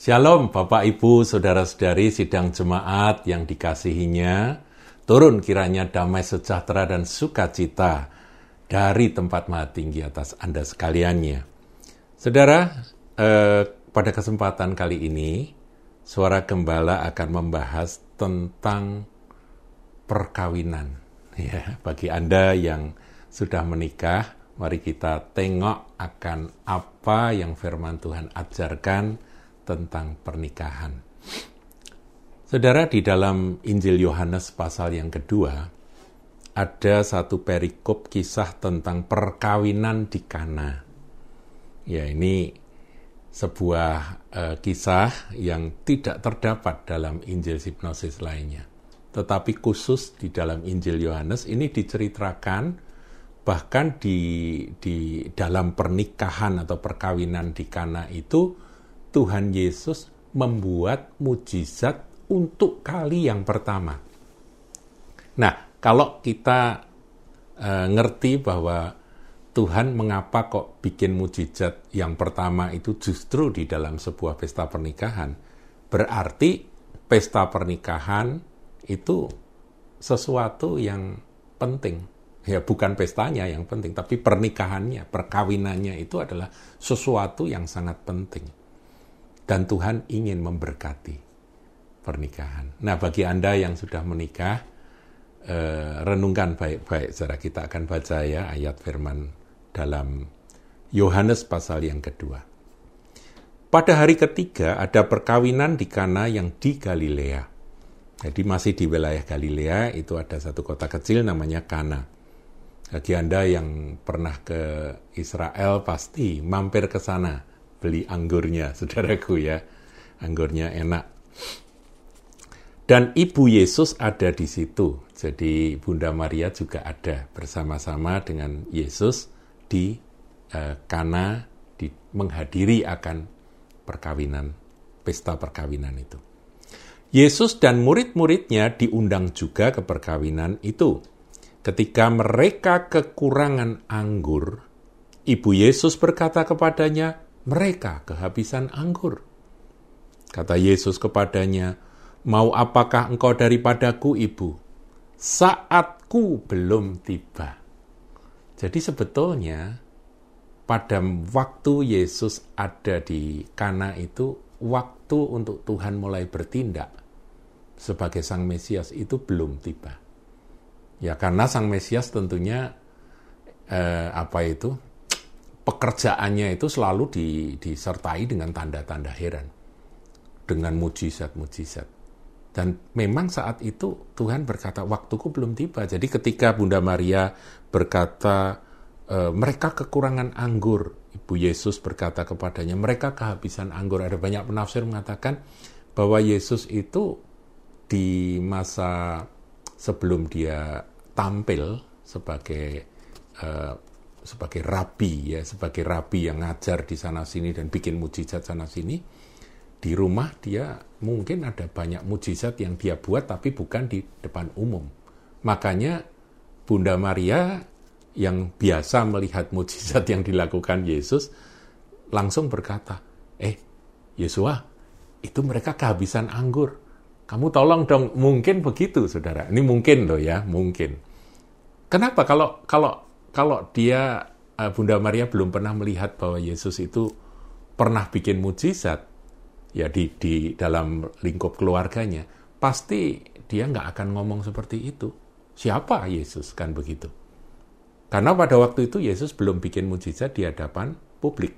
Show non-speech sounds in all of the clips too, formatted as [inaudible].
Shalom Bapak Ibu, Saudara-saudari sidang jemaat yang dikasihinya. Turun kiranya damai sejahtera dan sukacita dari tempat maha tinggi atas Anda sekaliannya. Saudara, eh, pada kesempatan kali ini, Suara Gembala akan membahas tentang perkawinan. [laughs] Ya, bagi Anda yang sudah menikah, mari kita tengok akan apa yang firman Tuhan ajarkan tentang pernikahan. Saudara, di dalam Injil Yohanes pasal yang kedua, ada satu perikop kisah tentang perkawinan di Kana. Ya, ini sebuah uh, kisah yang tidak terdapat dalam Injil hipnosis lainnya. Tetapi khusus di dalam Injil Yohanes ini diceritakan bahkan di di dalam pernikahan atau perkawinan di Kana itu Tuhan Yesus membuat mujizat untuk kali yang pertama. Nah, kalau kita e, ngerti bahwa Tuhan mengapa kok bikin mujizat yang pertama itu justru di dalam sebuah pesta pernikahan, berarti pesta pernikahan itu sesuatu yang penting. Ya bukan pestanya yang penting, tapi pernikahannya, perkawinannya itu adalah sesuatu yang sangat penting dan Tuhan ingin memberkati pernikahan. Nah, bagi Anda yang sudah menikah, eh, renungkan baik-baik. Saudara kita akan baca ya ayat firman dalam Yohanes pasal yang kedua. Pada hari ketiga ada perkawinan di Kana yang di Galilea. Jadi masih di wilayah Galilea itu ada satu kota kecil namanya Kana. Bagi Anda yang pernah ke Israel pasti mampir ke sana beli anggurnya, [laughs] saudaraku ya. Anggurnya enak. Dan Ibu Yesus ada di situ. Jadi Bunda Maria juga ada bersama-sama dengan Yesus di uh, Kana di, menghadiri akan perkawinan, pesta perkawinan itu. Yesus dan murid-muridnya diundang juga ke perkawinan itu. Ketika mereka kekurangan anggur, Ibu Yesus berkata kepadanya, mereka kehabisan anggur. Kata Yesus kepadanya, Mau apakah engkau daripadaku, ibu? Saatku belum tiba. Jadi sebetulnya pada waktu Yesus ada di Kana itu, waktu untuk Tuhan mulai bertindak sebagai Sang Mesias itu belum tiba. Ya karena Sang Mesias tentunya eh, apa itu pekerjaannya itu selalu di, disertai dengan tanda-tanda heran, dengan mujizat-mujizat. Dan memang saat itu Tuhan berkata, waktuku belum tiba. Jadi ketika Bunda Maria berkata, e, mereka kekurangan anggur, Ibu Yesus berkata kepadanya, mereka kehabisan anggur. Ada banyak penafsir mengatakan bahwa Yesus itu di masa sebelum dia tampil sebagai uh, sebagai rabi ya, sebagai rabi yang ngajar di sana sini dan bikin mujizat sana sini, di rumah dia mungkin ada banyak mujizat yang dia buat tapi bukan di depan umum. Makanya Bunda Maria yang biasa melihat mujizat yang dilakukan Yesus langsung berkata, "Eh, Yesua, itu mereka kehabisan anggur. Kamu tolong dong, mungkin begitu, Saudara. Ini mungkin loh ya, mungkin. Kenapa kalau kalau kalau dia uh, Bunda Maria belum pernah melihat bahwa Yesus itu pernah bikin mujizat ya di di dalam lingkup keluarganya, pasti dia nggak akan ngomong seperti itu. Siapa Yesus kan begitu? Karena pada waktu itu Yesus belum bikin mujizat di hadapan publik.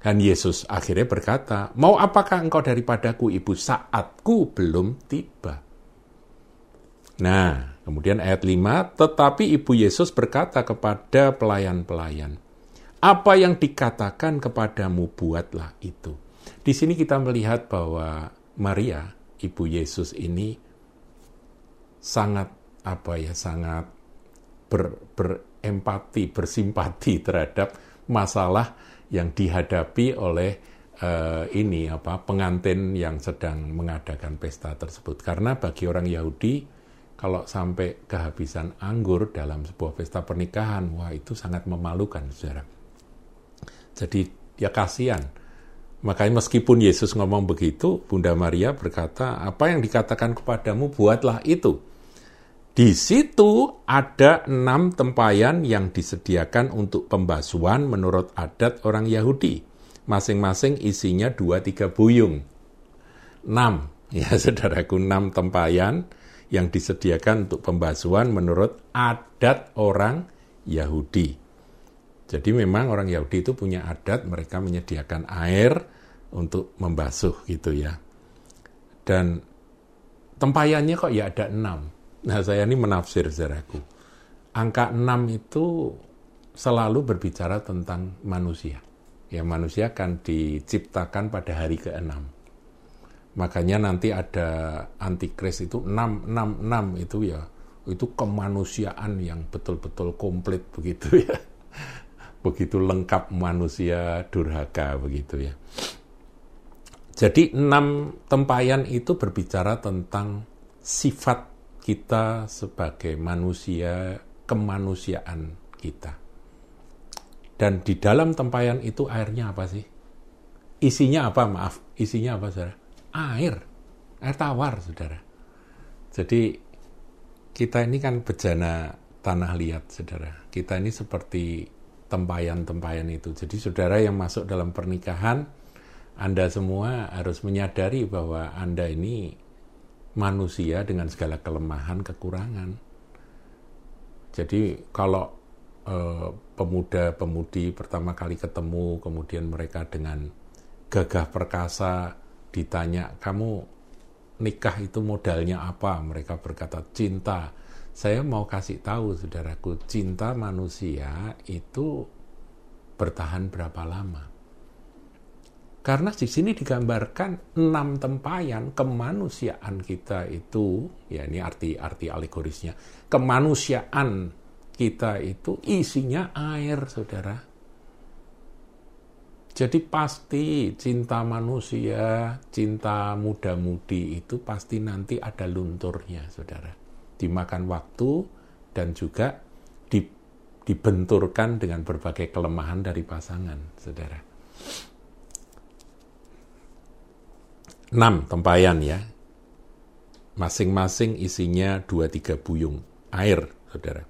Dan Yesus akhirnya berkata, mau apakah engkau daripadaku ibu saatku belum tiba. Nah, kemudian ayat 5, tetapi Ibu Yesus berkata kepada pelayan-pelayan, apa yang dikatakan kepadamu buatlah itu. Di sini kita melihat bahwa Maria, Ibu Yesus ini sangat apa ya, sangat ber, berempati, bersimpati terhadap masalah yang dihadapi oleh uh, ini apa pengantin yang sedang mengadakan pesta tersebut. Karena bagi orang Yahudi kalau sampai kehabisan anggur dalam sebuah pesta pernikahan, wah itu sangat memalukan, saudara. Jadi ya kasihan. Makanya meskipun Yesus ngomong begitu, Bunda Maria berkata, apa yang dikatakan kepadamu buatlah itu. Di situ ada enam tempayan yang disediakan untuk pembasuhan menurut adat orang Yahudi. Masing-masing isinya dua tiga buyung. Enam, [laughs] ya saudaraku, enam tempayan yang disediakan untuk pembasuhan menurut adat orang Yahudi. Jadi memang orang Yahudi itu punya adat mereka menyediakan air untuk membasuh gitu ya. Dan tempayannya kok ya ada enam Nah, saya ini menafsir saudaraku. Angka 6 itu selalu berbicara tentang manusia. Ya, manusia akan diciptakan pada hari ke-6. Makanya nanti ada antikris itu 666 itu ya itu kemanusiaan yang betul-betul komplit begitu ya. [laughs] Begitu lengkap manusia durhaka begitu ya. Jadi enam tempayan itu berbicara tentang sifat kita sebagai manusia, kemanusiaan kita. Dan di dalam tempayan itu airnya apa sih? Isinya apa? Maaf, isinya apa, saudara? Air. Air tawar, saudara. Jadi, kita ini kan bejana tanah liat, saudara. Kita ini seperti tempayan-tempayan itu. Jadi, saudara yang masuk dalam pernikahan, Anda semua harus menyadari bahwa Anda ini manusia dengan segala kelemahan, kekurangan. Jadi kalau eh, pemuda-pemudi pertama kali ketemu, kemudian mereka dengan gagah perkasa ditanya, kamu nikah itu modalnya apa? Mereka berkata, cinta. Saya mau kasih tahu, saudaraku, cinta manusia itu bertahan berapa lama? Karena di sini digambarkan enam tempayan kemanusiaan kita itu, ya ini arti arti alegorisnya, kemanusiaan kita itu isinya air, saudara. Jadi pasti cinta manusia, cinta muda-mudi itu pasti nanti ada lunturnya, saudara. Dimakan waktu dan juga dibenturkan dengan berbagai kelemahan dari pasangan, saudara. enam tempayan ya. Masing-masing isinya dua tiga buyung air, saudara.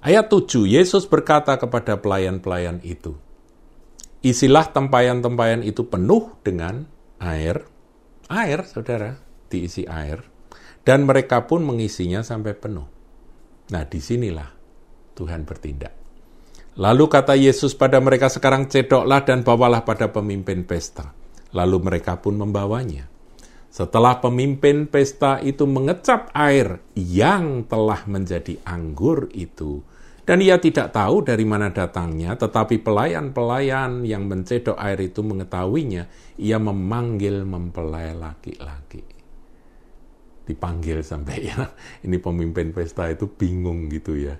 Ayat 7, Yesus berkata kepada pelayan-pelayan itu, Isilah tempayan-tempayan itu penuh dengan air. Air, saudara, diisi air. Dan mereka pun mengisinya sampai penuh. Nah, di sinilah Tuhan bertindak. Lalu kata Yesus pada mereka, sekarang cedoklah dan bawalah pada pemimpin pesta lalu mereka pun membawanya. Setelah pemimpin pesta itu mengecap air yang telah menjadi anggur itu, dan ia tidak tahu dari mana datangnya, tetapi pelayan-pelayan yang mencedok air itu mengetahuinya, ia memanggil mempelai laki-laki. Dipanggil sampai ya, ini pemimpin pesta itu bingung gitu ya.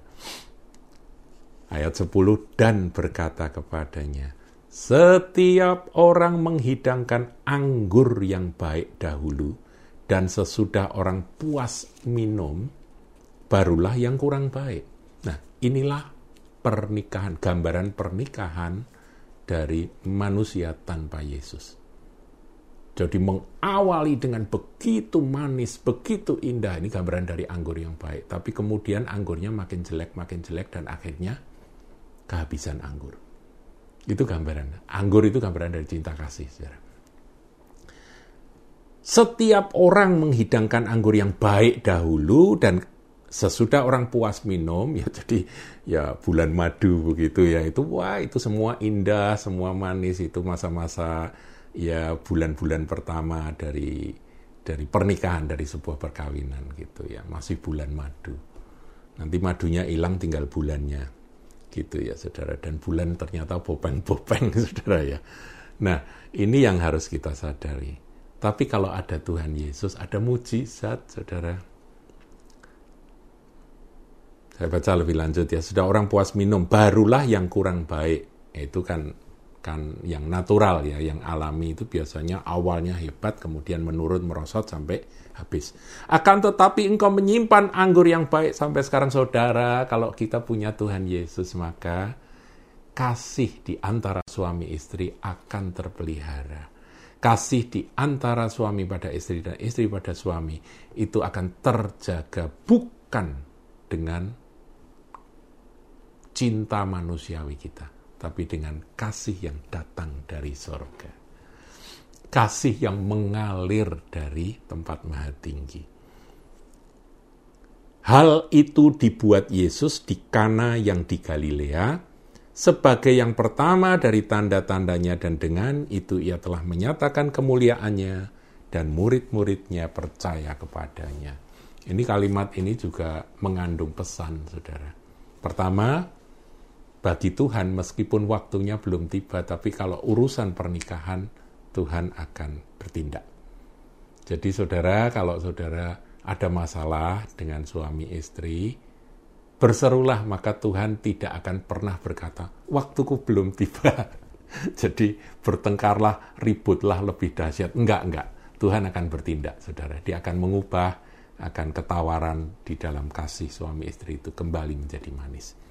Ayat 10, dan berkata kepadanya, setiap orang menghidangkan anggur yang baik dahulu, dan sesudah orang puas minum, barulah yang kurang baik. Inilah pernikahan, gambaran pernikahan dari manusia tanpa Yesus. Jadi mengawali dengan begitu manis, begitu indah. Ini gambaran dari anggur yang baik. Tapi kemudian anggurnya makin jelek, makin jelek, dan akhirnya kehabisan anggur. Itu gambaran. Anggur itu gambaran dari cinta kasih. Saudara. Setiap orang menghidangkan anggur yang baik dahulu dan sesudah orang puas minum ya jadi ya bulan madu begitu ya itu wah itu semua indah semua manis itu masa-masa ya bulan-bulan pertama dari dari pernikahan dari sebuah perkawinan gitu ya masih bulan madu. Nanti madunya hilang tinggal bulannya gitu ya saudara. Dan bulan ternyata bopeng-bopeng [laughs] saudara ya. Nah ini yang harus kita sadari. Tapi kalau ada Tuhan Yesus ada mujizat saudara saya baca lebih lanjut ya sudah orang puas minum barulah yang kurang baik itu kan kan yang natural ya, yang alami itu biasanya awalnya hebat, kemudian menurun merosot sampai habis. Akan tetapi engkau menyimpan anggur yang baik sampai sekarang saudara, kalau kita punya Tuhan Yesus maka kasih di antara suami istri akan terpelihara. kasih di antara suami pada istri dan istri pada suami itu akan terjaga bukan dengan cinta manusiawi kita, tapi dengan kasih yang datang dari sorga. Kasih yang mengalir dari tempat maha tinggi. Hal itu dibuat Yesus di Kana yang di Galilea, sebagai yang pertama dari tanda-tandanya dan dengan itu ia telah menyatakan kemuliaannya dan murid-muridnya percaya kepadanya. Ini kalimat ini juga mengandung pesan, saudara. Pertama, bagi Tuhan meskipun waktunya belum tiba, tapi kalau urusan pernikahan, Tuhan akan bertindak. Jadi saudara, kalau saudara ada masalah dengan suami istri, berserulah maka Tuhan tidak akan pernah berkata, waktuku belum tiba. [laughs] Jadi bertengkarlah, ributlah lebih dahsyat. Enggak, enggak. Tuhan akan bertindak, saudara. Dia akan mengubah, akan ketawaran di dalam kasih suami istri itu kembali menjadi manis.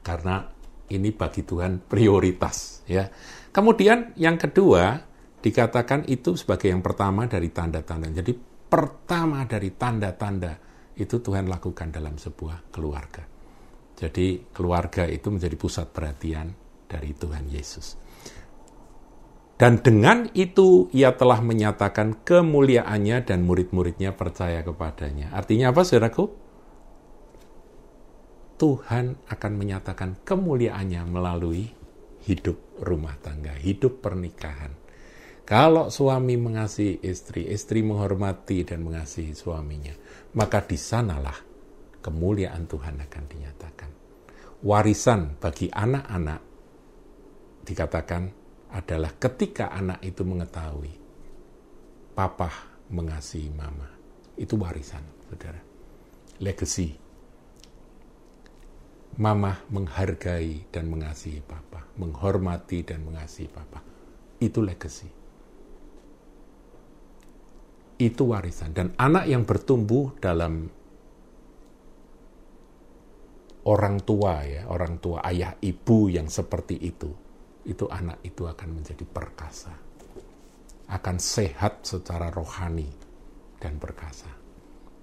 Karena ini bagi Tuhan prioritas. ya. Kemudian yang kedua, dikatakan itu sebagai yang pertama dari tanda-tanda. Jadi pertama dari tanda-tanda itu Tuhan lakukan dalam sebuah keluarga. Jadi keluarga itu menjadi pusat perhatian dari Tuhan Yesus. Dan dengan itu ia telah menyatakan kemuliaannya dan murid-muridnya percaya kepadanya. Artinya apa saudaraku? Tuhan akan menyatakan kemuliaannya melalui hidup rumah tangga, hidup pernikahan. Kalau suami mengasihi istri, istri menghormati dan mengasihi suaminya maka di sanalah kemuliaan Tuhan akan dinyatakan. Warisan bagi anak-anak dikatakan adalah ketika anak itu mengetahui papa mengasihi mama. Itu warisan, saudara. Legacy. Mama menghargai dan mengasihi papa, menghormati dan mengasihi papa. Itu legacy itu warisan dan anak yang bertumbuh dalam orang tua ya, orang tua ayah ibu yang seperti itu, itu anak itu akan menjadi perkasa. Akan sehat secara rohani dan perkasa.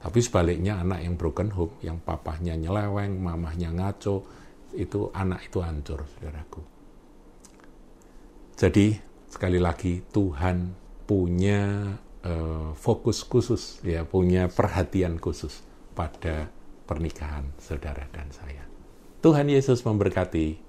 Tapi sebaliknya anak yang broken home, yang papahnya nyeleweng, mamahnya ngaco, itu anak itu hancur, saudaraku. Jadi sekali lagi Tuhan punya uh, fokus khusus, ya punya perhatian khusus pada pernikahan saudara dan saya. Tuhan Yesus memberkati.